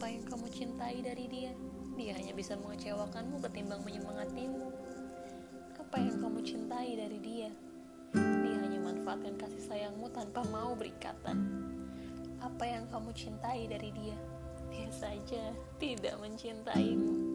apa yang kamu cintai dari dia? Dia hanya bisa mengecewakanmu ketimbang menyemangatimu. Apa yang kamu cintai dari dia? Dia hanya manfaatkan kasih sayangmu tanpa mau berikatan. Apa yang kamu cintai dari dia? Dia saja tidak mencintaimu.